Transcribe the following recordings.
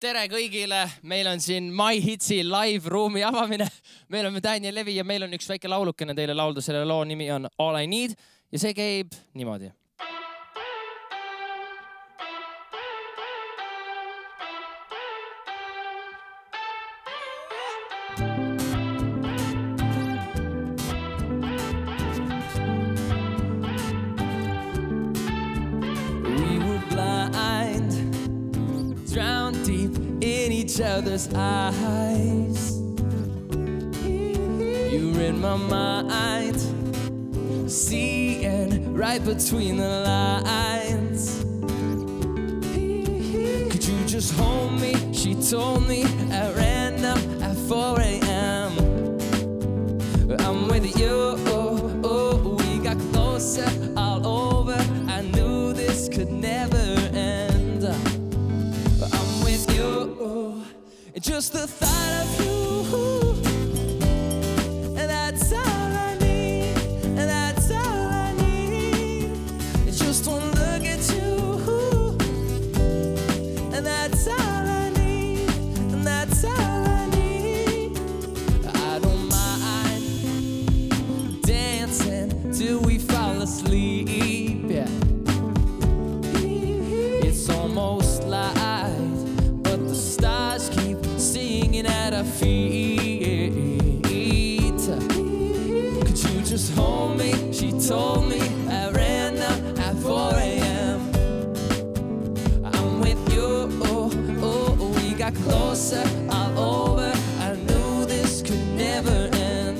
tere kõigile, meil on siin My Hitsi live-ruumi avamine. me oleme Daniel Levi ja meil on üks väike laulukene teile laulda, selle loo nimi on All I Need ja see käib niimoodi. We each other's eyes. You're in my mind, seeing right between the lines. Could you just hold me? She told me at Just the thought of you. And that's all I need. And that's all I need. Just one look at you. And that's all I need. And that's all I need. I don't mind dancing till we fall asleep. Just hold me? She told me I ran random at 4 a.m. I'm with you. Oh, oh, we got closer all over. I knew this could never end.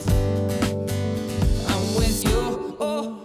I'm with you. Oh, oh,